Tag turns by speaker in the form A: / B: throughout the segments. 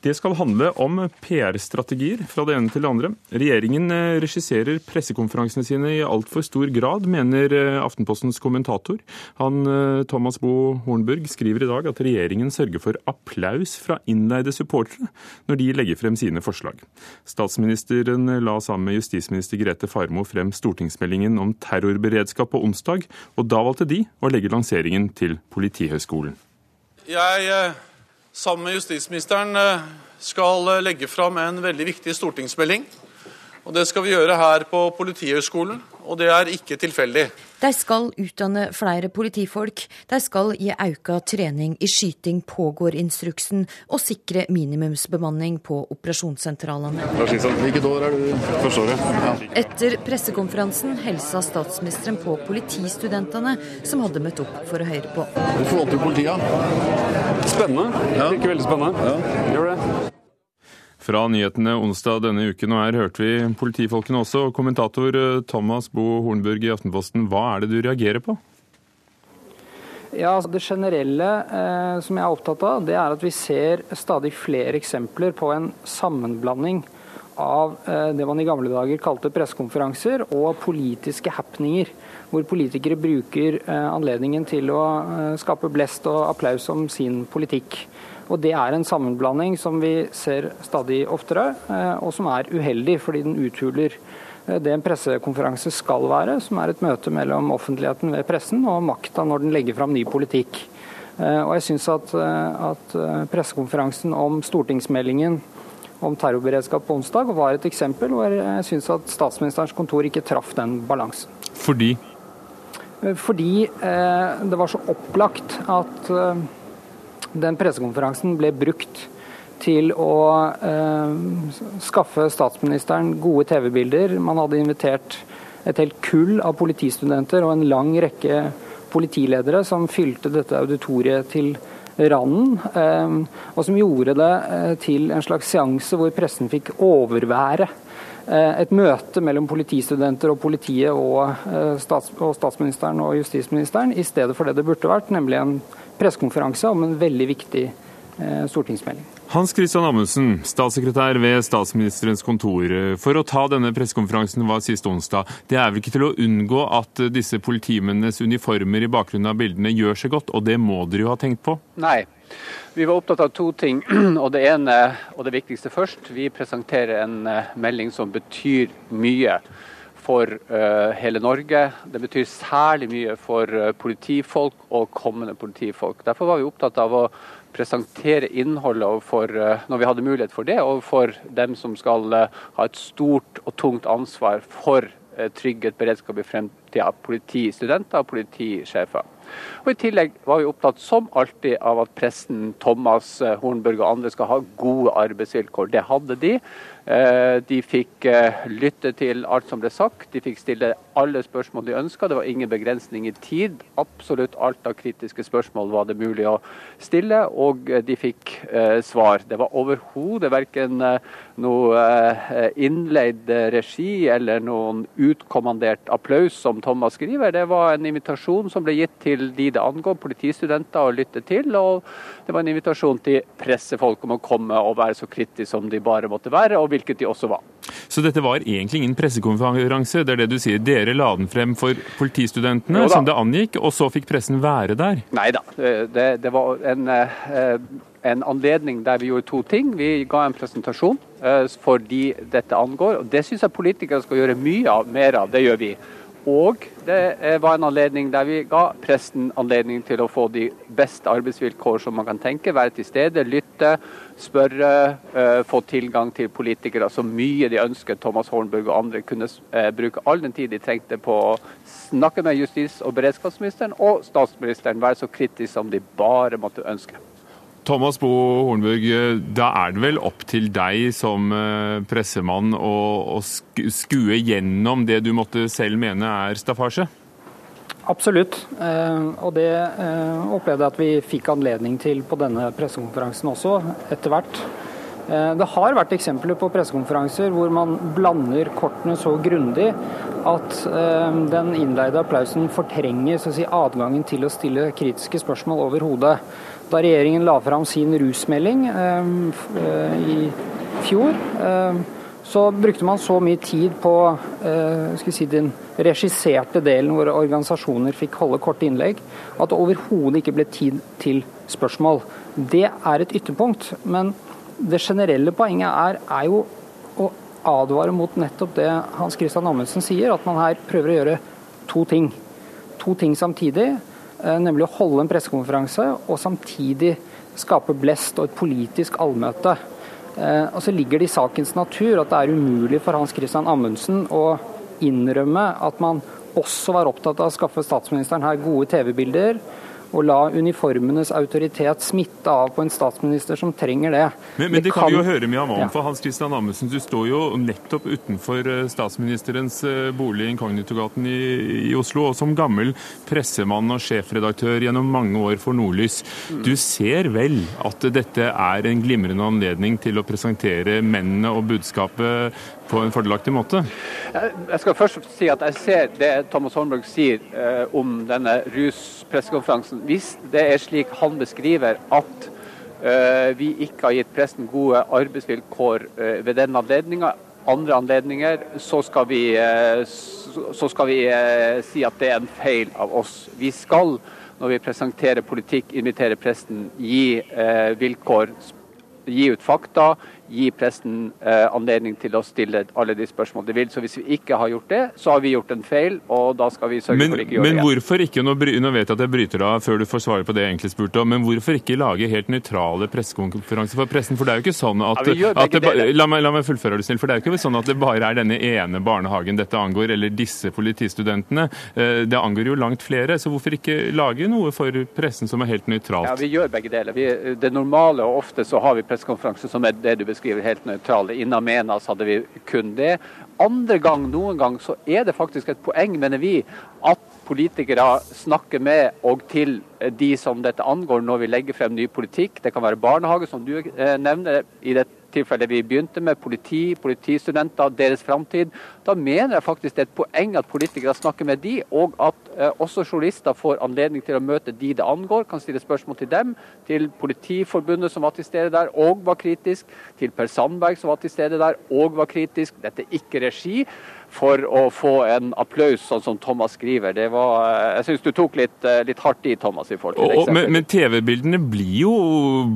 A: Det skal handle om PR-strategier fra det ene til det andre. Regjeringen eh, regisserer pressekonferansene sine i altfor stor grad, mener eh, Aftenpostens kommentator. Han, eh, Thomas Bo Hornburg skriver i dag at regjeringen sørger for applaus fra innleide supportere når de legger frem sine forslag. Statsministeren la sammen med justisminister Grete Farmo frem stortingsmeldingen om terrorberedskap på onsdag, og da valgte de å legge lanseringen til Politihøgskolen.
B: Jeg sammen med justisministeren eh, skal eh, legge fram en veldig viktig stortingsmelding. Og Det skal vi gjøre her på Politihøgskolen, og det er ikke tilfeldig.
C: De skal utdanne flere politifolk, de skal gi auka trening i skyting, pågår instruksen, og sikre minimumsbemanning på operasjonssentralene.
D: Hvilket år er du? Første året. Ja.
C: Etter pressekonferansen hilsa statsministeren på politistudentene som hadde møtt opp for å høre på.
D: Du forvalter politiet.
E: Spennende. Ja. Virker veldig spennende. Ja. Gjør det.
A: Fra nyhetene onsdag denne uken, og her hørte vi politifolkene også. Kommentator eh, Thomas Bo Hornburg i Aftenposten, hva er det du reagerer på?
F: Ja, altså Det generelle eh, som jeg er opptatt av, det er at vi ser stadig flere eksempler på en sammenblanding av eh, det man i gamle dager kalte pressekonferanser, og politiske happeninger. Hvor politikere bruker eh, anledningen til å eh, skape blest og applaus om sin politikk. Og Det er en sammenblanding som vi ser stadig oftere, eh, og som er uheldig, fordi den uthuler eh, det en pressekonferanse skal være, som er et møte mellom offentligheten ved pressen og makta når den legger fram ny politikk. Eh, og jeg synes at, at pressekonferansen om stortingsmeldingen om terrorberedskap på onsdag var et eksempel hvor jeg syns at statsministerens kontor ikke traff den balansen.
A: Fordi?
F: Fordi det var så opplagt at den pressekonferansen ble brukt til å eh, skaffe statsministeren gode TV-bilder. Man hadde invitert et helt kull av politistudenter og en lang rekke politiledere som fylte dette auditoriet til randen, eh, og som gjorde det eh, til en slags seanse hvor pressen fikk overvære eh, et møte mellom politistudenter og politiet og, stats og statsministeren og justisministeren, i stedet for det det burde vært, nemlig en pressekonferanse om en veldig viktig eh, stortingsmelding.
A: Hans Christian Amundsen, statssekretær ved statsministerens kontor. For å ta denne pressekonferansen var sist onsdag. Det er vel ikke til å unngå at disse politimennenes uniformer i bakgrunnen av bildene gjør seg godt, og det må dere jo ha tenkt på?
G: Nei. Vi var opptatt av to ting. og Det ene, og det viktigste først, vi presenterer en eh, melding som betyr mye for uh, hele Norge. Det betyr særlig mye for uh, politifolk og kommende politifolk. Derfor var vi opptatt av å presentere innholdet for, uh, når vi hadde mulighet for det, overfor dem som skal ha et stort og tungt ansvar for trygghet, beredskap i fremtida. Politistudenter og politisjefer. Og I tillegg var vi opptatt som alltid av at presten Thomas Hornburg og andre skal ha gode arbeidsvilkår. Det hadde de. Eh, de fikk eh, lytte til alt som ble sagt, de fikk stille alle spørsmål de ønska. Det var ingen begrensning i tid. Absolutt alt av kritiske spørsmål var det mulig å stille, og eh, de fikk svar. Det var overhodet verken noe innleid regi eller noen utkommandert applaus, som Thomas skriver. Det var en invitasjon som ble gitt til de det angår, politistudenter, å lytte til. Og det var en invitasjon til pressefolk om å komme og være så kritisk som de bare måtte være. og hvilket de også var.
A: Så dette var egentlig ingen pressekonferanse, det er det du sier. Dere la den frem for politistudentene, som det angikk, og så fikk pressen være der?
G: Nei da, det, det, var en, eh, en, anledning der vi gjorde to ting. Vi ga en presentasjon eh, for de dette angår, og det syns jeg politikere skal gjøre mye av, mer av. Det gjør vi. Og det var en anledning der vi ga presten anledning til å få de beste arbeidsvilkår som man kan tenke. Være til stede, lytte, spørre, uh, få tilgang til politikere så mye de ønsket. Thomas Hornburg og andre kunne uh, bruke all den tid de trengte på å snakke med justis- og beredskapsministeren og statsministeren. Være så kritisk som de bare måtte ønske.
A: Thomas Bo Hornburg, da er det vel opp til deg som eh, pressemann å, skue gjennom det du måtte selv mene er staffasje?
F: Absolutt. Eh, og det eh, opplevde jeg at vi fikk anledning til på denne pressekonferansen også, etter hvert. Det har vært eksempler på pressekonferanser hvor man blander kortene så grundig at den innleide applausen fortrenger si, adgangen til å stille kritiske spørsmål over hodet. Da regjeringen la fram sin rusmelding i fjor, så brukte man så mye tid på si, den regisserte delen hvor organisasjoner fikk holde korte innlegg, at det overhodet ikke ble tid til spørsmål. Det er et ytterpunkt. Men det generelle poenget er, er jo å advare mot nettopp det Hans Christian Amundsen sier, at man her prøver å gjøre to ting. To ting samtidig, eh, nemlig å holde en pressekonferanse og samtidig skape blest og et politisk allmøte. Eh, og så ligger det i sakens natur at det er umulig for Hans Christian Amundsen å innrømme at man også var opptatt av å skaffe statsministeren her gode TV-bilder, å la uniformenes autoritet smitte av på en statsminister som trenger det.
A: Men, men det, kan vi jo høre mye om. Ja. For Hans Christian Amundsen, du står jo nettopp utenfor eh, statsministerens eh, bolig i Inkognitogaten i, i Oslo, og som gammel pressemann og sjefredaktør gjennom mange år for Nordlys. Mm. Du ser vel at dette er en glimrende anledning til å presentere mennene og budskapet på en fordelaktig måte?
G: Jeg skal først si at jeg ser det Thomas Holmberg sier eh, om denne ruspressekonferansen. Hvis det er slik han beskriver at eh, vi ikke har gitt pressen gode arbeidsvilkår eh, ved den anledninga, andre anledninger, så skal vi, eh, så skal vi eh, si at det er en feil av oss. Vi skal når vi presenterer politikk, invitere presten, gi eh, vilkår, gi ut fakta, gi pressen eh, anledning til å stille alle de spørsmål de vil. Så hvis vi ikke har gjort det, så har vi gjort en feil, og da skal vi sørge
A: men,
G: for ikke å gjøre
A: det igjen. Men hvorfor ikke, nå, nå vet jeg at jeg bryter av før du får svare på det jeg egentlig spurte om, men hvorfor ikke lage helt nøytrale pressekonferanser for pressen? For det er jo ikke sånn at, ja, at det, la, meg, la meg fullføre, du snill. For det er jo ikke sånn at det bare er denne ene barnehagen dette angår, eller disse politistudentene. Eh, det angår jo langt flere, så hvorfor ikke lage noe for pressen som er helt nøytralt?
G: Ja, Vi gjør begge deler. Vi, det normale, og ofte så har vi pressekonferanse som er det du beskriver, helt nøytrale. Inna menas hadde vi kun det. Andre gang, noen gang, så er det faktisk et poeng, mener vi, at politikere snakker med og til de som dette angår når vi legger frem ny politikk. Det kan være barnehage, som du eh, nevner. i dette tilfellet vi begynte med, politi, politistudenter, deres framtid. Da mener jeg faktisk det er et poeng at politikere snakker med de, og at eh, også journalister får anledning til å møte de det angår, kan stille spørsmål til dem, til Politiforbundet som var til stede der og var kritisk, til Per Sandberg som var til stede der og var kritisk. Dette er ikke regi for å få en applaus, sånn som Thomas skriver. Det var, eh, jeg syns du tok litt, eh, litt, hardt i, Thomas. i forhold til
A: og, Men, men TV-bildene blir,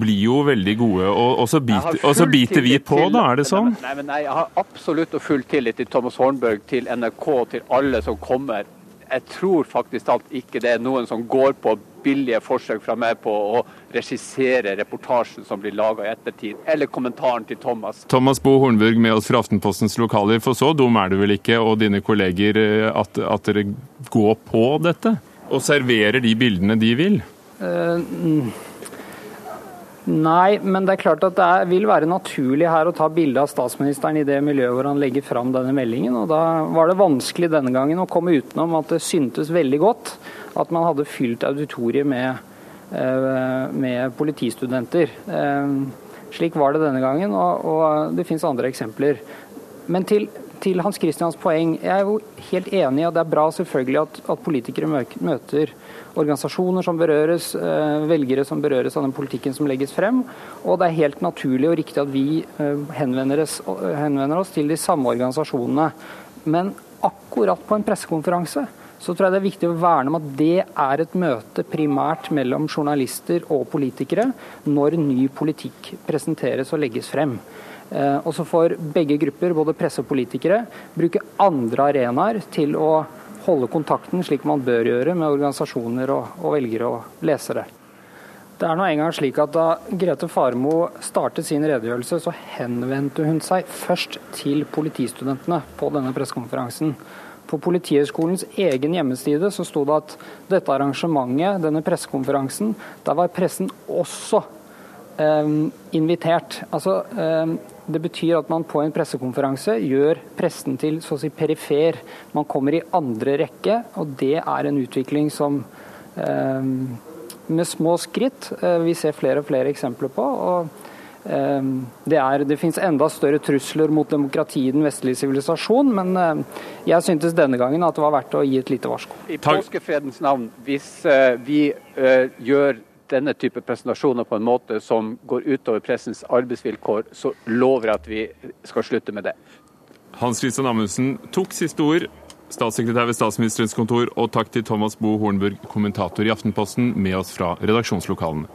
A: blir, jo veldig gode, og, og så, biter, og så biter vi på, til, da? Er det sånn?
G: Nei, men nei, Jeg har absolutt og full tillit til Thomas Hornberg, til NRK, til alle som kommer. Jeg tror faktisk alt ikke det er noen som går på billige forsøk fra meg på å regissere reportasjen som blir laga i ettertid, eller kommentaren til Thomas.
A: Thomas Bo Hornburg med oss fra Aftenpostens lokaler, for så dum er du vel ikke og dine kolleger eh, at, at dere går på dette? Og serverer de bildene de vil? Uh,
F: Nei, men det er klart at det er, vil være naturlig her å ta bilde av statsministeren i det miljøet hvor han legger fram denne meldingen. og Da var det vanskelig denne gangen å komme utenom at det syntes veldig godt at man hadde fylt auditoriet med, eh, med politistudenter. Eh, slik var det denne gangen, og, og det finnes andre eksempler. Men til, til, Hans Christians poeng, jeg er jo helt enig, at det er bra selvfølgelig at, at politikere møter organisasjoner som berøres, eh, velgere som berøres av den politikken som legges frem. Og det er helt naturlig og riktig at vi henvender oss, henvender oss til de samme organisasjonene. Men akkurat på en pressekonferanse så tror jeg det er viktig å verne om at det er et møte primært mellom journalister og politikere når ny politikk presenteres og legges frem. Eh, og så får begge grupper, både presse og politikere, bruke andre arenaer til å holde kontakten slik man bør gjøre med organisasjoner og, og velgere og lesere. Det er nå engang slik at Da Grete Farmo startet sin redegjørelse, så henvendte hun seg først til politistudentene på denne pressekonferansen. På Politihøgskolens egen hjemmeside så sto det at dette arrangementet, denne pressekonferansen, der var pressen også invitert. Altså, eh, det betyr at man på en pressekonferanse gjør pressen til så å si perifer. Man kommer i andre rekke, og det er en utvikling som eh, med små skritt eh, vi ser flere og flere eksempler på. og Ehm, det, er, det finnes enda større trusler mot demokrati i den vestlige sivilisasjon, men eh, jeg syntes denne gangen at det var verdt å gi et lite varsko.
G: I påskefredens navn, hvis eh, vi gjør denne type presentasjoner på en måte som går utover pressens arbeidsvilkår, så lover jeg at vi skal slutte med det.
A: Hans Christian Amundsen tok siste ord. Statssekretær ved Statsministerens kontor, og takk til Thomas Bo Hornburg, kommentator i Aftenposten, med oss fra redaksjonslokalene.